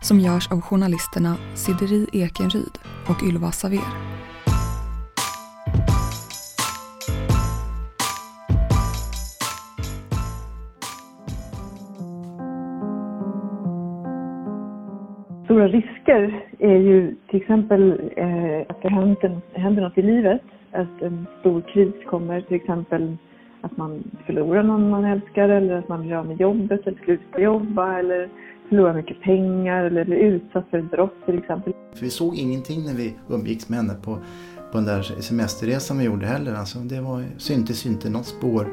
som görs av journalisterna Sideri Ekenryd och Ylva Saver. Stora risker är ju till exempel eh, att det händer, händer något i livet. Att en stor kris kommer, till exempel att man förlorar någon man älskar eller att man blir av med jobbet eller slutar jobba eller förlorar mycket pengar eller blir utsatt för brott till exempel. För vi såg ingenting när vi umgicks med henne på, på den där semesterresan vi gjorde heller. Alltså, det var, syntes inte något spår.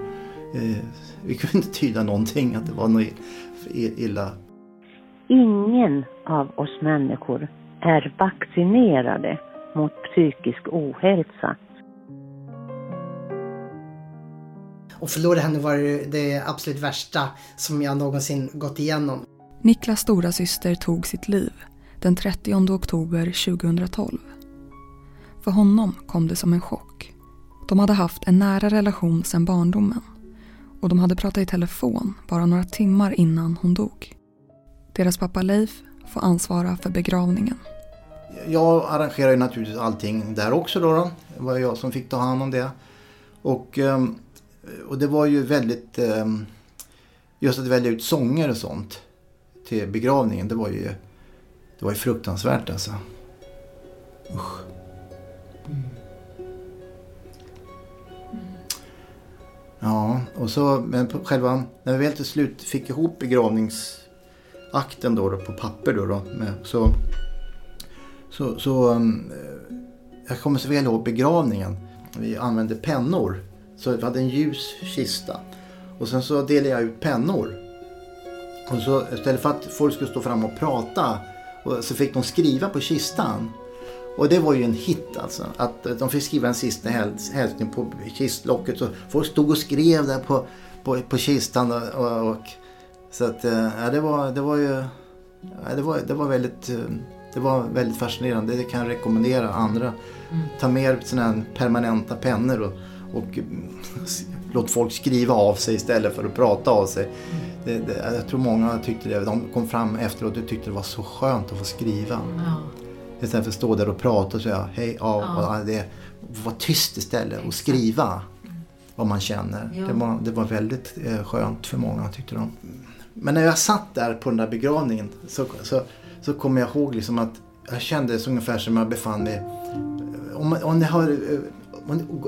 Eh, vi kunde inte tyda någonting att det var något illa. Ingen av oss människor är vaccinerade mot psykisk ohälsa. Och förlora henne var det absolut värsta som jag någonsin gått igenom. Niklas stora syster tog sitt liv den 30 oktober 2012. För honom kom det som en chock. De hade haft en nära relation sedan barndomen och de hade pratat i telefon bara några timmar innan hon dog. Deras pappa Leif får ansvara för begravningen. Jag arrangerar ju naturligtvis allting där också då. då. Det var jag som fick ta hand om det. Och, ehm, och det var ju väldigt... Ehm, just att välja ut sånger och sånt till begravningen, det var ju, det var ju fruktansvärt alltså. Usch. Ja, och så, men på själva, när vi väl till slut fick ihop begravningsakten då, då på papper då, då med, så, så, så um, jag kommer så väl ihåg begravningen. Vi använde pennor. Så vi hade en ljus kista. Och sen så delade jag ut pennor. Och så istället för att folk skulle stå fram och prata så fick de skriva på kistan. Och det var ju en hit alltså. Att de fick skriva en sista hälsning på kistlocket. Så folk stod och skrev där på, på, på kistan. Och, och, och, så att ja, det var, det var ju ja, det, var, det, var väldigt, det var väldigt fascinerande. Det kan jag rekommendera andra. Mm. Ta med sådana här permanenta pennor och, och låt folk skriva av sig istället för att prata av sig. Mm det, det, jag tror många tyckte det. De kom fram efteråt och tyckte det var så skönt att få skriva. Ja. Istället för att stå där och prata och säga hej, ja, ja. Det, vara tyst istället och skriva vad man känner. Ja. Det, var, det var väldigt eh, skönt för många tyckte de. Men när jag satt där på den där begravningen så, så, så kommer jag ihåg liksom att jag kände det ungefär som jag befann mig om, om ni har eh, om,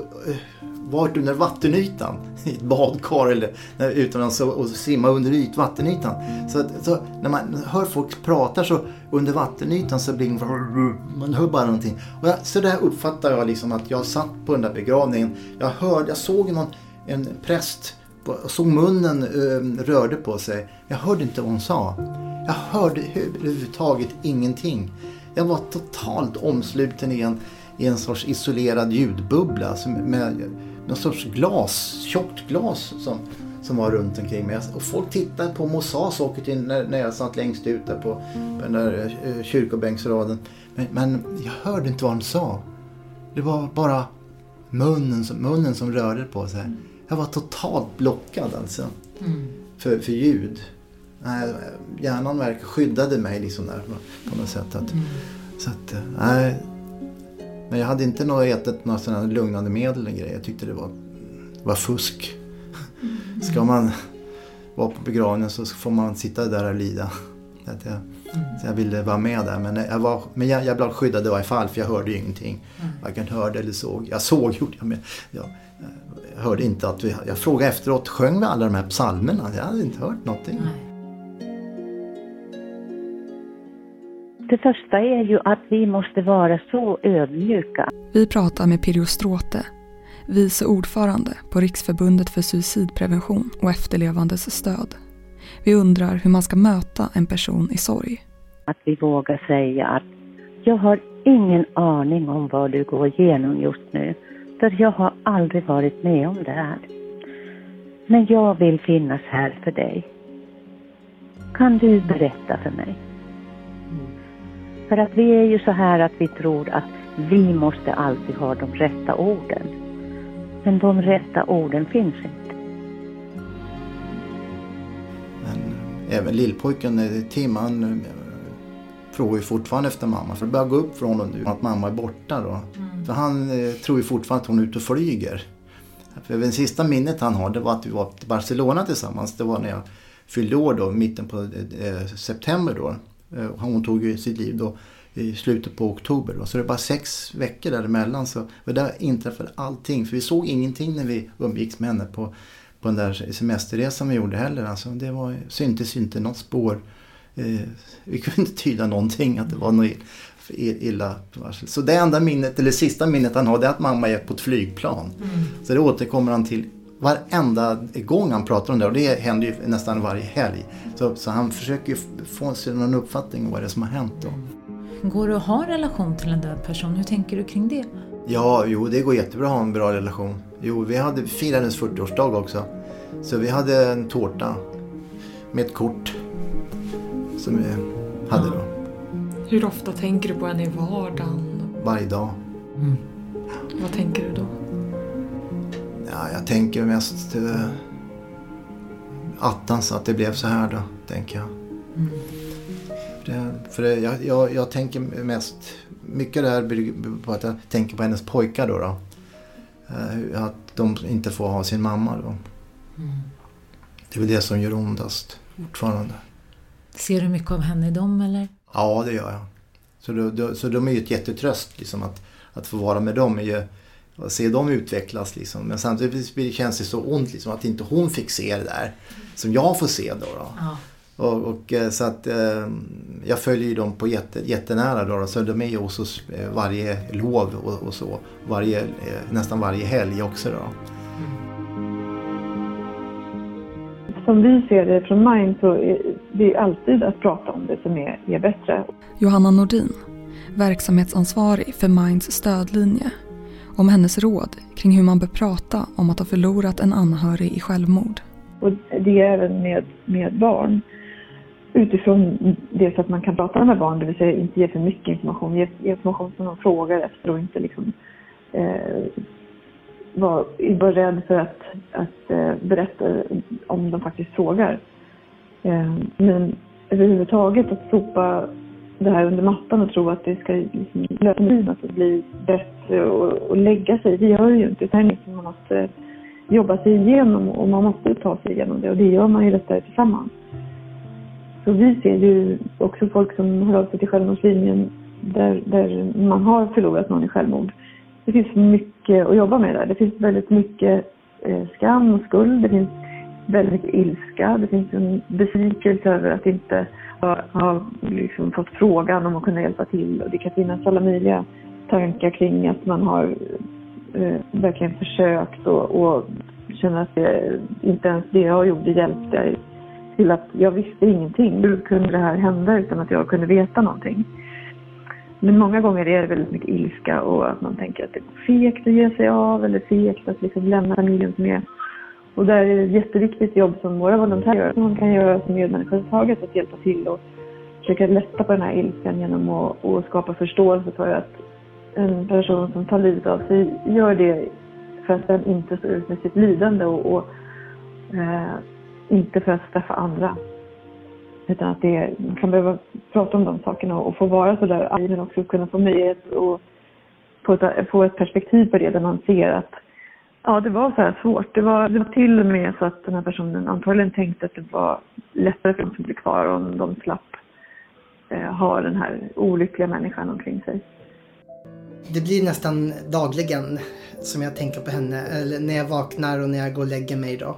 varit under vattenytan i ett badkar eller utomlands och simma under yt, vattenytan. Så, så, när man hör folk prata så under vattenytan så blir man hör bara någonting. Och jag, så där uppfattar jag liksom att jag satt på den där begravningen. Jag hörde, jag såg någon, en präst jag såg munnen ehm, rörde på sig. Jag hörde inte vad hon sa. Jag hörde överhuvudtaget ingenting. Jag var totalt omsluten i en, i en sorts isolerad ljudbubbla med någon sorts glas, tjockt glas som, som var runt omkring mig. Och folk tittade på mig och sa saker till när, när jag satt längst ut där på, på den där eh, kyrkobänksraden. Men, men, jag hörde inte vad de sa. Det var bara munnen som, munnen som rörde på sig. Jag var totalt blockad alltså. Mm. För, för ljud. Nej, hjärnan verkar skyddade mig liksom där på, något sätt. Att, mm. Så att, eh, nej, men jag hade inte något ätit några sådana lugnande medel eller grejer. Jag tyckte det var, var fusk. Mm. Ska man vara på begravningen så får man sitta där och lida. Att jag. Så jag ville vara med där. Men jag, var, men jag, jag blev skyddad i varje fall för jag hörde ju ingenting. Mm. Varken hörde eller såg. Jag såg gjorde jag men jag, jag hörde inte att vi... Jag frågade efteråt, sjöng vi alla de här psalmerna? Jag hade inte hört någonting. Nej. Det första är ju att vi måste vara så ödmjuka. Vi pratar med Pirjo Stråte, vice ordförande på Riksförbundet för suicidprevention och efterlevandes stöd. Vi undrar hur man ska möta en person i sorg. Att vi vågar säga att jag har ingen aning om vad du går igenom just nu, för jag har aldrig varit med om det här. Men jag vill finnas här för dig. Kan du berätta för mig? För att vi är ju så här att vi tror att vi måste alltid ha de rätta orden. Men de rätta orden finns inte. Men även lillpojken eh, Tim han eh, frågar ju fortfarande efter mamma. För det börjar gå upp för honom nu att mamma är borta då. För han eh, tror ju fortfarande att hon är ute och flyger. För det sista minnet han har det var att vi var till Barcelona tillsammans. Det var när jag fyllde år då, mitten på eh, september då. Eh, hon tog ju sitt liv då i slutet på oktober. Då. Så det är bara sex veckor däremellan. Så och där inträffade allting. För vi såg ingenting när vi umgicks med henne på, på den där semesterresan vi gjorde heller. Alltså, det var, syntes inte något spår. Eh, vi kunde inte tyda någonting att det var något illa. Så det enda minnet, eller sista minnet han har det är att mamma är på ett flygplan. Mm. Så det återkommer han till varenda gång han pratar om det och det händer ju nästan varje helg. Så, så han försöker ju få sig någon uppfattning om vad det är som har hänt då. Går det att ha en relation till en död person? Hur tänker du kring det? Ja, jo det går jättebra att ha en bra relation. Jo, vi hade firat hennes 40-årsdag också. Så vi hade en tårta med ett kort som vi hade då. Hur ofta tänker du på henne i vardagen? Varje dag. Mm. Vad tänker du då? Ja, jag tänker mest uh, attans att det blev så här då, tänker jag. Mm. Det, för det, jag, jag, jag, tänker mest, mycket det här bygger på att jag tänker på hennes pojkar då. då. Uh, att de inte får ha sin mamma då. Mm. Det är väl det som gör ondast fortfarande. Ser du mycket av henne i dem eller? Ja, det gör jag. Så, då, då, så de är ju ett jättetröst liksom att, att få vara med dem. Är ju, att se dem utvecklas liksom. Men samtidigt känns det så ont liksom, att inte hon fick se det där. Som jag får se då. då. Ja. Och, och, eh, så att eh, jag följer ju dem på jätte, jättenära då, då. Så de är ju hos oss eh, varje lov och, och så. Varje, eh, nästan varje helg också då. Som vi ser det från Mind så är det alltid att prata om det som är, är bättre. Johanna Nordin, verksamhetsansvarig för Minds stödlinje om hennes råd kring hur man bör prata om att ha förlorat en anhörig i självmord. Och det är även med, med barn. Utifrån det att man kan prata med barn, det vill säga inte ge för mycket information. Ge, ge information som de frågar efter och inte liksom eh, vara var rädd för att, att eh, berätta om de faktiskt frågar. Eh, men överhuvudtaget att sopa det här under mattan och tro att det ska liksom lösa att det bli bättre och, och lägga sig. Det gör det ju inte. Utan det är liksom man måste jobba sig igenom och man måste ta sig igenom det och det gör man ju lättare tillsammans. Så vi ser ju också folk som hör av sig till självmordslinjen där, där man har förlorat någon i självmord. Det finns mycket att jobba med där. Det finns väldigt mycket eh, skam och skuld. Det finns väldigt mycket ilska. Det finns en besvikelse över att inte har liksom fått frågan om att kunna hjälpa till. Och det kan finnas alla möjliga tankar kring att man har eh, verkligen försökt och, och känner att det, inte ens det jag gjorde hjälpte till att jag visste ingenting. Hur kunde det här hända utan att jag kunde veta någonting? Men många gånger är det väldigt mycket ilska och att man tänker att det är fegt att ge sig av eller fegt att liksom lämna familjen som är och där är det ett jätteviktigt jobb som våra volontärer gör, som man kan göra som medmänniska överhuvudtaget, att hjälpa till och försöka lätta på den här ilskan genom att och skapa förståelse för att en person som tar livet av sig gör det för att den inte står ut med sitt lidande och, och eh, inte för att straffa andra. Utan att det, man kan behöva prata om de sakerna och, och få vara så där arg men också kunna få möjlighet att få ett, få ett perspektiv på det där man ser att Ja, det var så här svårt. Det var, det var till och med så att den här personen antagligen tänkte att det var lättare för dem som blev kvar om de slapp eh, ha den här olyckliga människan omkring sig. Det blir nästan dagligen som jag tänker på henne, eller när jag vaknar och när jag går och lägger mig då.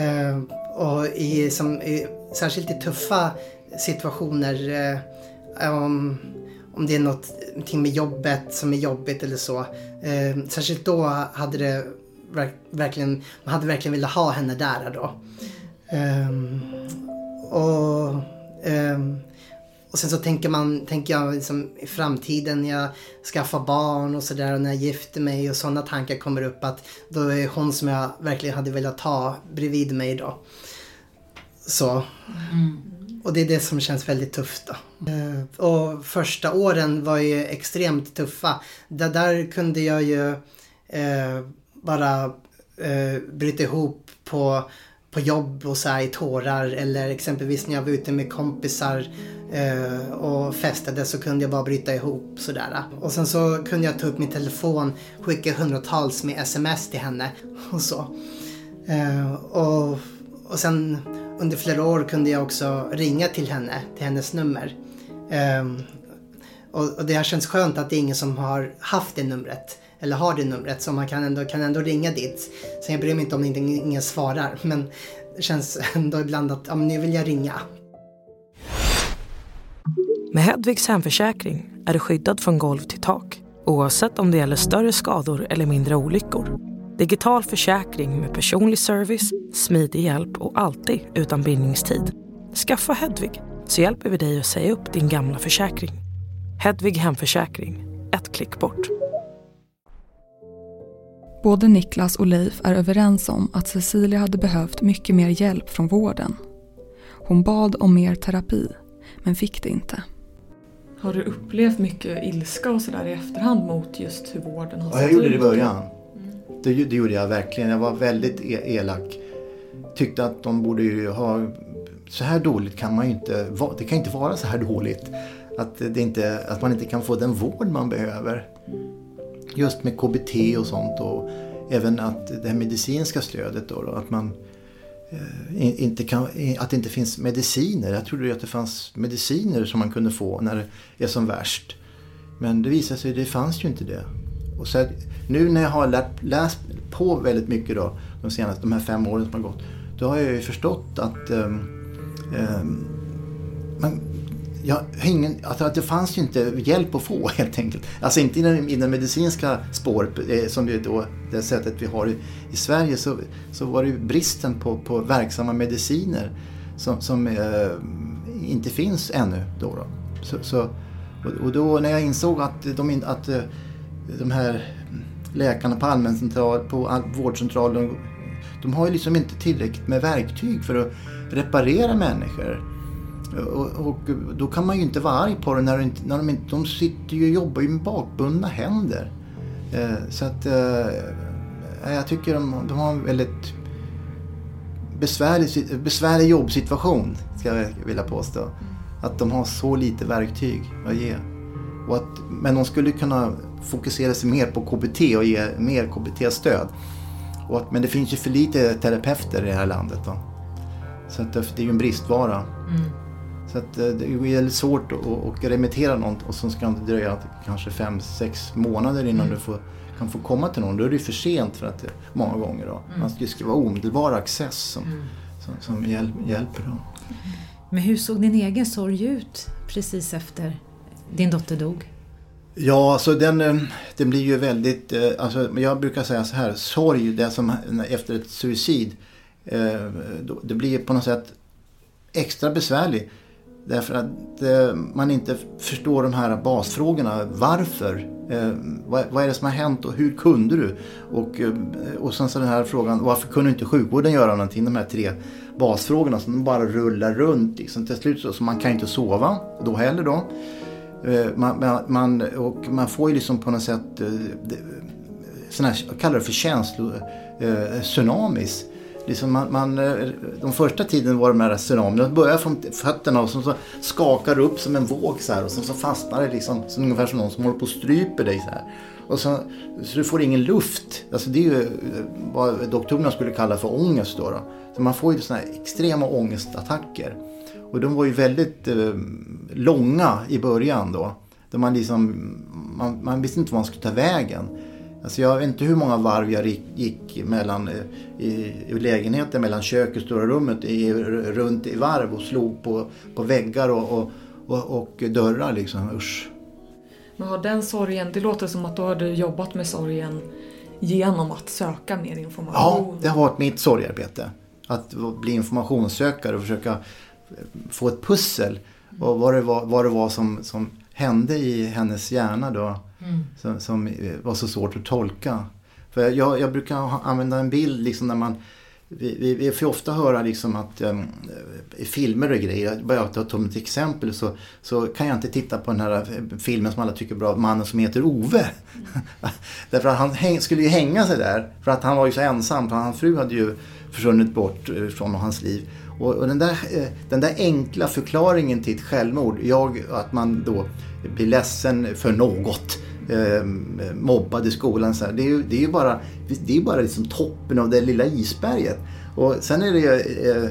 Eh, och i, som, i, särskilt i tuffa situationer, eh, om, om det är något med jobbet som är jobbigt eller så. Eh, särskilt då hade det verkligen, man hade verkligen velat ha henne där då. Um, och, um, och sen så tänker man, tänker jag liksom i framtiden när jag skaffar barn och sådär och när jag gifter mig och sådana tankar kommer upp att då är hon som jag verkligen hade velat ha bredvid mig då. Så. Mm. Och det är det som känns väldigt tufft då. Eh, och första åren var ju extremt tuffa. Där, där kunde jag ju eh, bara eh, bryta ihop på på jobb och så här i tårar eller exempelvis när jag var ute med kompisar eh, och festade så kunde jag bara bryta ihop sådär. Och sen så kunde jag ta upp min telefon, skicka hundratals med sms till henne och så. Eh, och, och sen under flera år kunde jag också ringa till henne, till hennes nummer. Eh, och, och det har känts skönt att det är ingen som har haft det numret eller har det numret så man kan ändå, kan ändå ringa dit. Sen jag bryr mig inte om inte ingen svarar men det känns ändå ibland att ja, nu vill jag ringa. Med Hedvigs hemförsäkring är du skyddad från golv till tak oavsett om det gäller större skador eller mindre olyckor. Digital försäkring med personlig service, smidig hjälp och alltid utan bindningstid. Skaffa Hedvig så hjälper vi dig att säga upp din gamla försäkring. Hedvig Hemförsäkring, ett klick bort. Både Niklas och Leif är överens om att Cecilia hade behövt mycket mer hjälp från vården. Hon bad om mer terapi, men fick det inte. Har du upplevt mycket ilska och sådär i efterhand mot just hur vården har sett ut? Ja, jag gjorde det i början. Mm. Det, det, gjorde jag verkligen. Jag var väldigt e- elak. Tyckte att de borde ju ha... Så här dåligt kan man ju inte... Det kan inte vara så här dåligt. Att, det inte, att man inte kan få den vård man behöver just med KBT och sånt och även att det här medicinska stödet då, då att man eh, inte kan, att det inte finns mediciner. Jag trodde ju att det fanns mediciner som man kunde få när det är som värst. Men det visade sig att det fanns ju inte det. Och så nu när jag har lärt, läst på väldigt mycket då, de senaste de här fem åren som har gått, då har jag ju förstått att um, um, man, jag ingen, alltså det fanns ju inte hjälp att få helt enkelt. Alltså inte i den, i den medicinska spåret eh, som det, då, det sättet vi har i, i Sverige så, så var det ju bristen på, på verksamma mediciner som, som eh, inte finns ännu. Då, då. Så, så, och, och, då när jag insåg att de, att eh, de här läkarna på allmäncentral, på vårdcentralen, de har ju liksom inte tillräckligt med verktyg för att reparera människor. Och, och, då kan man ju inte vara arg på dem när de när de inte, de sitter ju och jobbar ju med bakbundna händer. Eh, så att eh, jag tycker de, de har en väldigt besvärlig, besvärlig jobbsituation, ska jag vilja påstå. Att de har så lite verktyg att ge. Och att, men de skulle kunna fokusera sig mer på KBT och ge mer KBT-stöd. men det finns ju för lite terapeuter i det här landet. Då. Så att det är ju en bristvara. Mm. Så att eh, det är väldigt svårt att, remittera något och så ska det dröja kanske 5-6 månader innan mm. du får, kan få komma till någon. Då är det för sent för att många gånger. Då. Mm. Man ska skriva omedelbar access som, mm. som, som hjäl, hjälper. Då. Men hur såg din egen sorg ut precis efter din dotter dog? Ja, alltså den, eh, den blir ju väldigt, eh, alltså jag brukar säga så här, sorg, det som efter ett suicid, det blir på något sätt extra besvärlig. Därför att eh, man inte förstår de här basfrågorna. Varför? Eh, vad, vad, är det som har hänt och hur kunde du? Och, eh, och sen så den här frågan, varför kunde inte sjukvården göra någonting? De här tre basfrågorna som bara rullar runt. Liksom. Till slut så, så man kan inte sova då heller då. Eh, man, man, och man får ju liksom på något sätt eh, sån här, jag kallar det för känslotsunamis. Eh, liksom man, man, eh, de första tiden var de här tsunamin, de börjar från fötterna och så, så skakar upp som en våg så här och sen så fastnar det liksom som ungefär som någon som håller på och stryper dig så här. Och så, så du får ingen luft. Alltså det är ju eh, vad doktorerna skulle kalla för ångest då. då. Så man får ju sådana här extrema ångestattacker. Och de var ju väldigt eh, långa i början då. Där man, liksom, man, man visste inte var man skulle ta vägen. Alltså jag vet inte hur många varv jag gick mellan, eh, i, i lägenheten mellan köket och stora rummet i, runt i varv och slog på, på väggar och, och, och, och dörrar liksom. Usch. Men har den sorgen, det låter som att du har jobbat med sorgen genom att söka mer information. Ja, det har varit mitt sorgarbete. Att bli informationssökare och försöka få ett pussel Och vad det var, vad det var som, som hände i hennes hjärna då. Som, som var så svårt att tolka. För jag, jag brukar använda en bild liksom när man vi, vi, vi får ofta höra liksom att um, i filmer och grejer, bara jag tar ett exempel så, så kan jag inte titta på den här eh, filmen som alla tycker är bra, Mannen som heter Ove. Därför att han häng, skulle ju hänga sig där, för att han var ju så ensam, för hans fru hade ju försvunnit bort eh, från hans liv. Och, och den, där, eh, den där enkla förklaringen till ett självmord, jag, att man då blir ledsen för något, eh, mobbad i skolan. Så här. Det, är ju, det är ju bara, det är bara liksom toppen av det lilla isberget. Och sen är det ju, eh,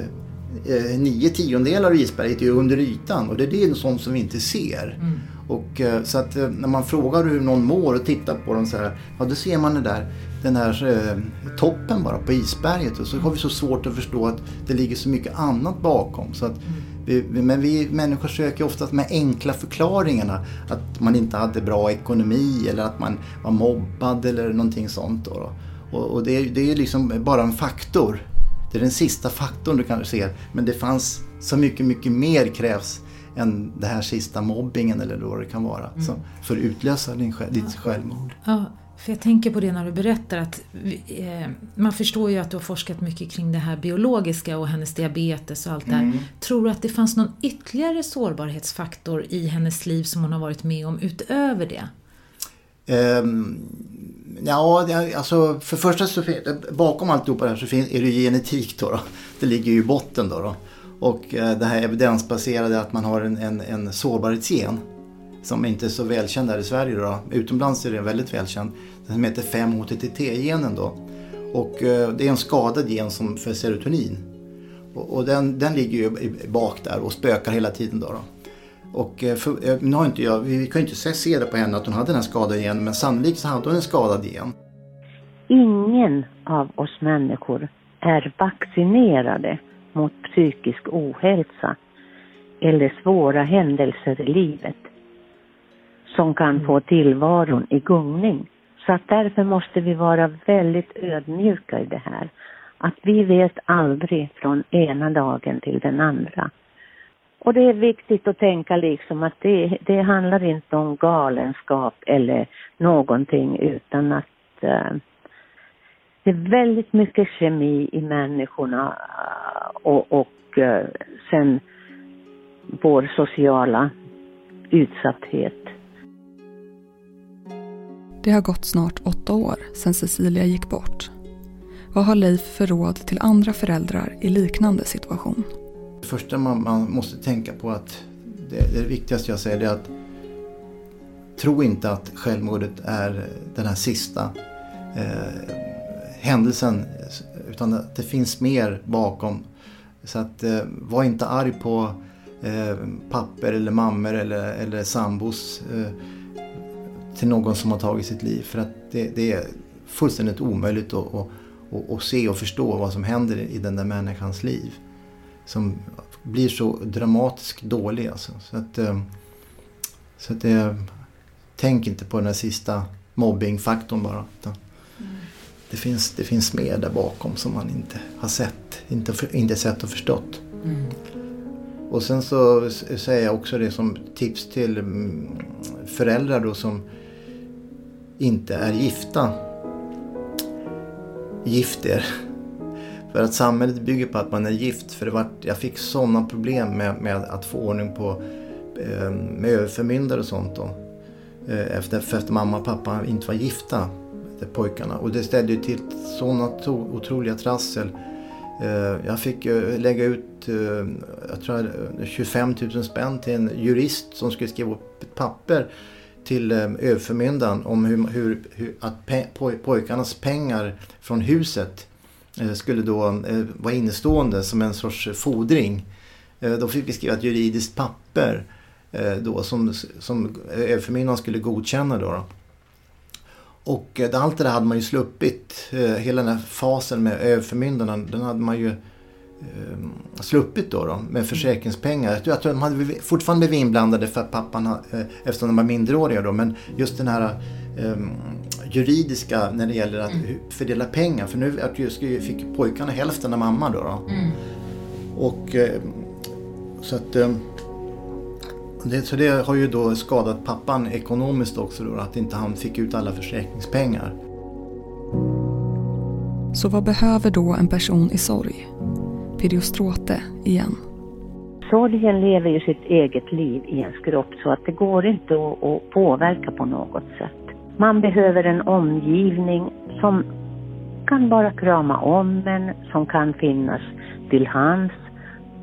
eh, nio tiondelar av isberget är under ytan och det är det sånt som vi inte ser. Mm. Och, eh, så att eh, när man frågar hur någon mår och tittar på dem så här, ja då ser man det där, den här eh, toppen bara på isberget och så har vi så svårt att förstå att det ligger så mycket annat bakom. Så att vi, vi- men vi människor söker ofta med enkla förklaringarna. Att man inte hade bra ekonomi eller att man var mobbad eller någonting sånt. Då, då. Och, och det, är- det är liksom bara en faktor. Det är den sista faktorn du kanske ser. Men det fanns så mycket, mycket mer krävs än det här sista mobbingen eller vad det kan vara. Så, för att utlösa din, ditt självmord. Ja, för jag tänker på det när du berättar att eh, man förstår ju att du har forskat mycket kring det här biologiska och hennes diabetes och allt det här. Tror du att det fanns någon ytterligare sårbarhetsfaktor i hennes liv som hon har varit med om utöver det? Ehm, ja, alltså för första så bakom alltihopa det här så finns, är det genetik då, då. Det ligger ju i botten då. då. Och eh, det här evidensbaserade att man har en, en, en sårbarhetsgen som inte är så välkänd här i Sverige då. Utomlands är den väldigt välkänd. Den som heter 5-HTTT-genen då. Och eh, det är en skadad gen som för serotonin. Och, och den, den ligger ju bak där och spökar hela tiden då. då. Och eh, för, nu har inte jag, vi kan ju inte se, se det på henne att hon hade den här skadade genen men sannolikt så hade hon en skadad gen. Ingen av oss människor är vaccinerade mot psykisk ohälsa eller svåra händelser i livet som kan få tillvaron i gungning. Så att därför måste vi vara väldigt ödmjuka i det här. Att vi vet aldrig från ena dagen till den andra. Och det är viktigt att tänka liksom att det, det handlar inte om galenskap eller någonting utan att eh, det är väldigt mycket kemi i människorna och, och eh, sen vår sociala utsatthet. Det har gått snart åtta år sedan Cecilia gick bort. Vad har Leif för råd till andra föräldrar i liknande situation? Det första man, man måste tänka på att det, det viktigaste jag säger är att tro inte att självmordet är den här sista eh, händelsen utan att det finns mer bakom. Så att eh, var inte arg på eh, papper eller mammor eller, eller sambos eh, till någon som har tagit sitt liv. För att det, det är fullständigt omöjligt att, att, att, att se och förstå vad som händer i den där människans liv. Som blir så dramatiskt dålig alltså. Så att, eh, så att eh, tänk inte på den där sista mobbingfaktorn bara. Utan det, finns, det finns mer där bakom som man inte har sett, inte, inte sett och förstått. Och sen så säger jag också det som tips till mm, föräldrar då som inte är gifta. Gift er. För att samhället bygger på att man är gift. För det var, jag fick sådana problem med, med att få ordning på eh, med överförmyndare och sånt då. Eh, efter, för att mamma och pappa inte var gifta, pojkarna. Och det ställde ju till sådana otroliga trassel. Eh, jag fick eh, lägga ut eh, jag tror, 25 000 spänn till en jurist som skulle skriva upp ett papper till överförmyndaren om hur, hur, hur att pe- poj- pojkarnas pengar från huset skulle då vara innestående som en sorts fordring. Då fick vi skriva ett juridiskt papper då, som, som överförmyndaren skulle godkänna. Då, då. Och eh, allt det där hade man ju sluppit. Eh, Hela den här fasen med överförmyndarna, den hade man ju eh, sluppit då, då med försäkringspengar. Jag tror, att de hade fortfarande blivit inblandade för att pappan, eftersom de var minderåriga då, men just den här eh, juridiska när det gäller att fördela pengar. För nu fick pojkarna hälften av mamma då. då. Och eh, så att Det, så det har ju då skadat pappan ekonomiskt också då, att inte han fick ut alla försäkringspengar. Så vad behöver då en person i sorg? Piriostråte igen. Sorgen lever ju sitt eget liv i ens kropp så att det går inte att, att påverka på något sätt. Man behöver en omgivning som kan bara krama om en, som kan finnas till hands.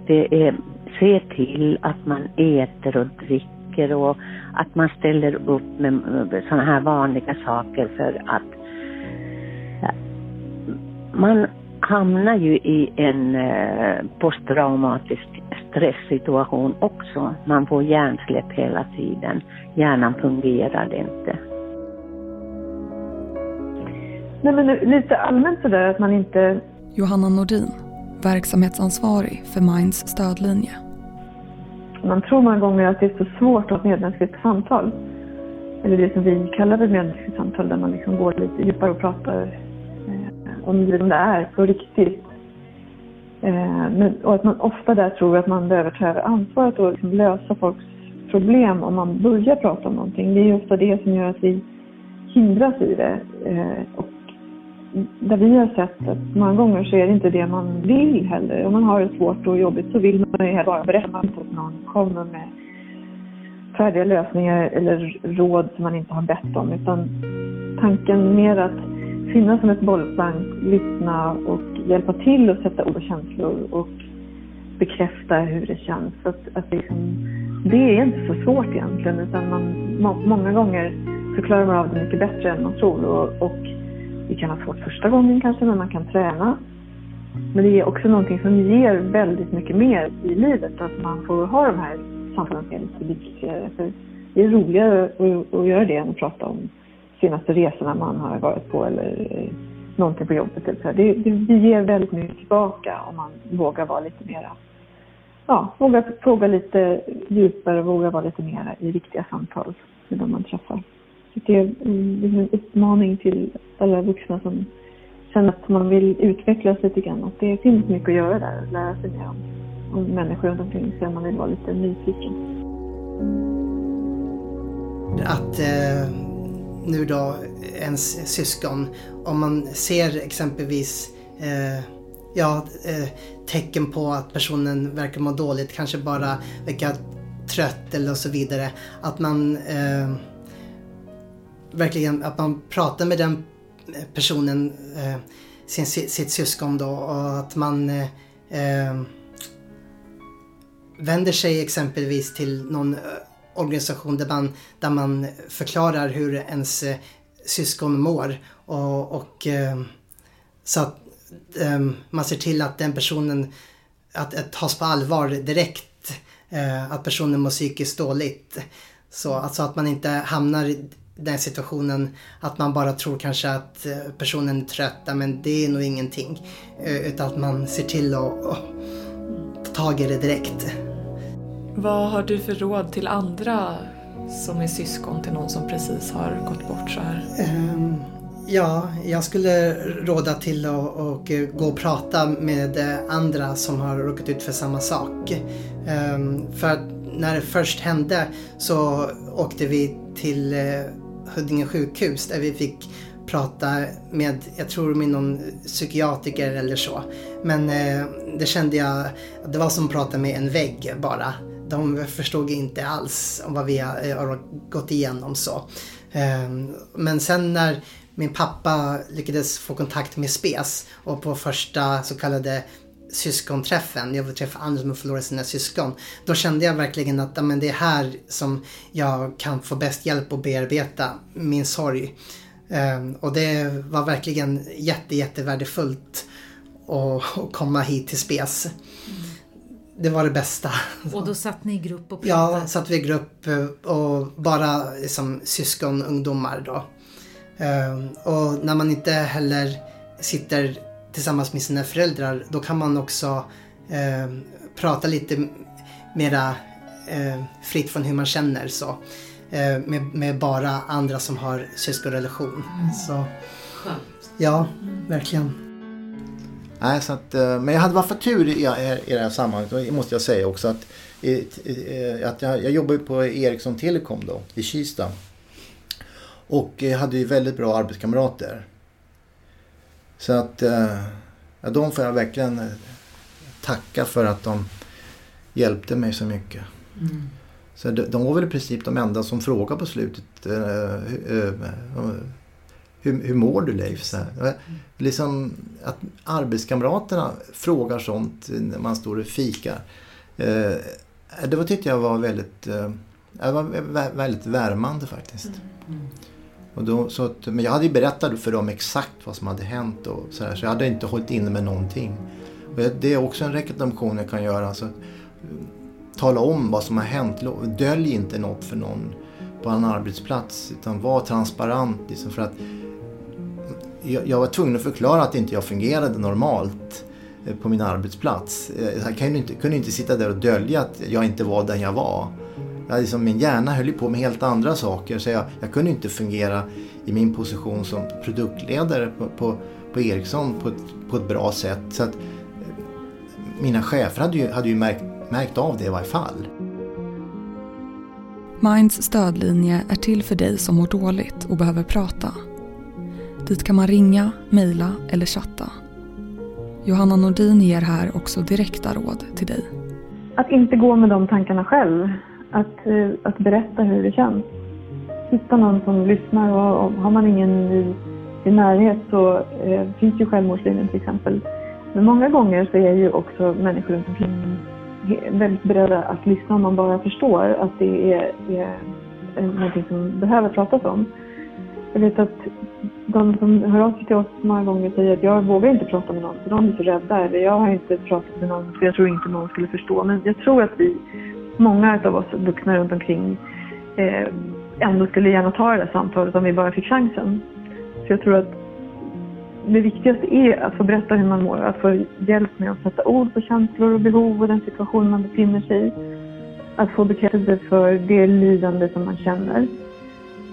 Det är se till att man äter och dricker och att man ställer upp med sådana här vanliga saker för att man hamnar ju i en eh, posttraumatisk stresssituation också. Man får hjärnsläpp hela tiden. Hjärnan fungerar inte. Nej, men lite allmänt sådär att man inte... Johanna Nordin, verksamhetsansvarig för Minds stödlinje. Man tror många gånger att det är så svårt att ha ett medmänskligt samtal. Eller det som vi kallar för medmänskligt samtal där man liksom går lite djupare och pratar eh, om hur det är på riktigt. Eh, men, och att man ofta där tror att man behöver ta över ansvaret och liksom lösa folks problem om man börjar prata om någonting. Det är ju ofta det som gör att vi hindras i det. Eh, och där vi har sett att många gånger så är det inte det man vill heller. Om man har det svårt och jobbigt så vill man ju bara berätta att någon kommer med färdiga lösningar eller råd som man inte har bett om. Utan tanken mer att finnas som ett bollplank, lyssna och hjälpa till att sätta ord och känslor och bekräfta hur det känns. Att, att liksom, det är inte så svårt egentligen utan man, må, många gånger så klarar man av det mycket bättre än man tror. Och, och det kan vara svårt första gången kanske, men man kan träna. Men det är också någonting som ger väldigt mycket mer i livet, att man får ha de här samtalen som är lite viktigare. För det är roligare att, göra det än att prata om senaste resorna man har varit på eller eh, någonting på jobbet. Det, det, det ger väldigt mycket tillbaka om man vågar vara lite mera, ja, våga fråga lite djupare, våga vara lite mera i riktiga samtal med de man träffar. Så det är liksom en uppmaning till alla vuxna som känner att man vill utvecklas lite grann. Att det finns mycket att göra där, att lära sig mer om, om människor runt omkring sig om man vill vara lite nyfiken. Att eh, nu då ens syskon, om man ser exempelvis eh, ja, eh, tecken på att personen verkar må dåligt, kanske bara verkar trött eller så vidare. Att man eh, verkligen att man pratar med den eh, personen, eh, sin, sitt syskon då och att man eh, eh vänder sig exempelvis till någon eh, organisation där man, där man förklarar hur ens eh, syskon mår och, och eh, så att man ser till att den personen att, att tas på allvar direkt. Att personen mår psykiskt dåligt. Så alltså att man inte hamnar den situationen att man bara tror kanske att eh, personen är trött, men det är nog ingenting. Eh, utan att man ser till att, att ta tag i det direkt. Vad har du för råd till andra som är syskon till någon som precis har gått bort så här? Um, ja, jag skulle råda till att och gå och prata med andra som har råkat ut för samma sak. Um, för när det först hände så åkte vi till eh, Huddinge sjukhus där vi fick prata med, jag tror med någon psykiatriker eller så. Men eh, det kände jag, det var som att prata med en vägg bara. De förstod inte alls om vad vi har, eh, har gått igenom så. Eh, men sen när min pappa lyckades få kontakt med SPES och på första så kallade syskonträffen, jag vill träffa andra som har förlorat sina syskon. Då kände jag verkligen att men det är här som jag kan få bäst hjälp att bearbeta min sorg. Um, och det var verkligen jätte, jättevärdefullt att, komma hit till SPES. Mm. Det var det bästa. Och då satt ni i grupp och pratade? Ja, satt vi i grupp eh, och bara liksom, syskon, ungdomar då. Um, och när man inte heller sitter tillsammans med sina föräldrar, då kan man också eh, prata lite mera eh, fritt från hur man känner så. Eh, med, med, bara andra som har syskonrelation. Mm. Så, ja, verkligen. Nej, så att, eh, men jag hade varit för tur i, i det här sammanhanget, måste jag säga också. att att jag, jag jobbade på Ericsson Telekom då i Kista. Och jag hade ju väldigt bra arbetskamrater. Så att ja, de får jag verkligen tacka för att de hjälpte mig så mycket. Mm. Så de, de var väl i princip de enda som frågade på slutet. Uh, uh, uh, hur, hur mår du Leif? Så här. Liksom att arbetskamraterna frågar sånt när man står och fikar. Eh, det var, tyckte jag var väldigt, eh, var väldigt värmande faktiskt. Mm. Och då, så att, men jag hade ju berättat för dem exakt vad som hade hänt och så, här, så jag hade inte hållit inne med någonting. Och det är också en rekommendation jag kan göra. Så, tala om vad som har hänt. Dölj inte något för någon på en arbetsplats utan var transparent. Liksom, för att jag, var tvungen att förklara att inte jag fungerade normalt eh, på min arbetsplats. Eh, jag kunde inte, kunde inte sitta där och dölja att jag inte var den jag var. Jag, liksom, min hjärna höll på med helt andra saker så jag, jag kunde inte fungera i min position som produktledare på, på, på Ericsson på ett, på ett bra sätt. Så att, eh, mina chefer hade ju, hade ju märkt, märkt av det i varje fall. Minds stödlinje är till för dig som mår dåligt och behöver prata. Dit kan man ringa, mejla eller chatta. Johanna Nordin ger här också direkta råd till dig. Att inte gå med de tankarna själv. Att, eh, att berätta hur det känns. Hitta någon som lyssnar och, och har man ingen i, i närhet så eh, finns ju självmordslinjen till exempel. Men många gånger så är ju också människor runt omkring väldigt beredda att lyssna om man bara förstår att det är, är någonting som behöver pratas om. Jag vet att de som hör av sig till oss många gånger säger att jag vågar inte prata med någon för de är så rädda. Eller jag har inte pratat med någon för jag tror inte någon skulle förstå. Men jag tror att vi, många av oss vuxna runt omkring eh, ändå skulle gärna ta det där samtalet om vi bara fick chansen. Så jag tror att det viktigaste är att få berätta hur man mår. Att få hjälp med att sätta ord på känslor och behov och den situation man befinner sig i. Att få bekräftelse för det lidande som man känner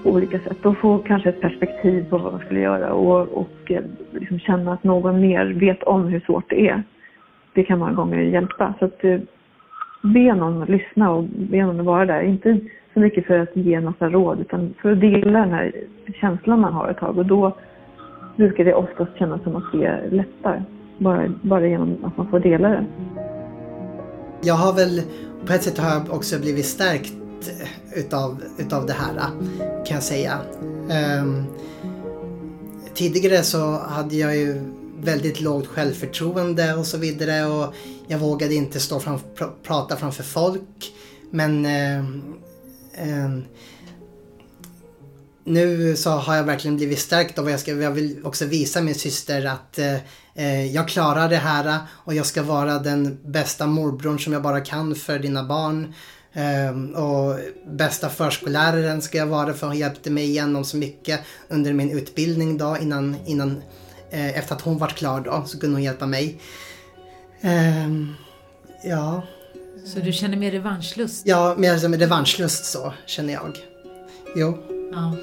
på olika sätt och få kanske ett perspektiv på vad man skulle göra och, och eh, liksom känna att någon mer vet om hur svårt det är. Det kan många gånger hjälpa. Så att eh, be någon att lyssna och be någon att vara där. Inte så mycket för att ge en massa råd utan för att dela den här känslan man har ett tag och då brukar det oftast kännas som att det lättar. Bara, bara genom att man får dela det. Jag har väl, på ett sätt har jag också blivit stärkt eh, utav, utav det här eh, kan jag säga. Um, tidigare så hade jag ju väldigt lågt självförtroende och så vidare och jag vågade inte stå fram, pr prata framför folk. Men eh, eh, nu så har jag verkligen blivit stärkt av jag, ska, jag vill också visa min syster att eh, eh, jag klarar det här och jag ska vara den bästa morbrorn som jag bara kan för dina barn. Eh, och bästa förskolläraren ska jag vara för hon hjälpte mig igenom så mycket under min utbildning då innan, innan uh, efter att hon var klar då så kunde hon hjälpa mig. Um, ja. Så du känner mer revanschlust? Ja, mer som revanschlust så känner jag. Jo. Ja.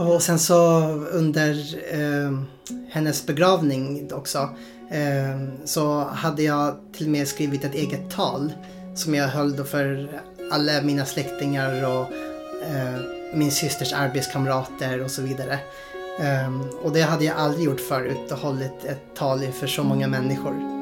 Och sen så under uh, hennes begravning också uh, så hade jag till och med skrivit ett eget tal som jag höll då för alla mina släktingar och eh, min systers arbetskamrater och så vidare. Um, och det hade jag aldrig gjort förut och hållit ett tal inför så många människor.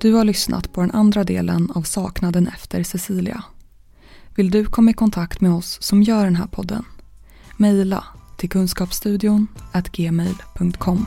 Du har lyssnat på den andra delen av Saknaden efter Cecilia. Vill du komma i kontakt med oss som gör den här podden? Mejla till kunskapsstudion gmail.com.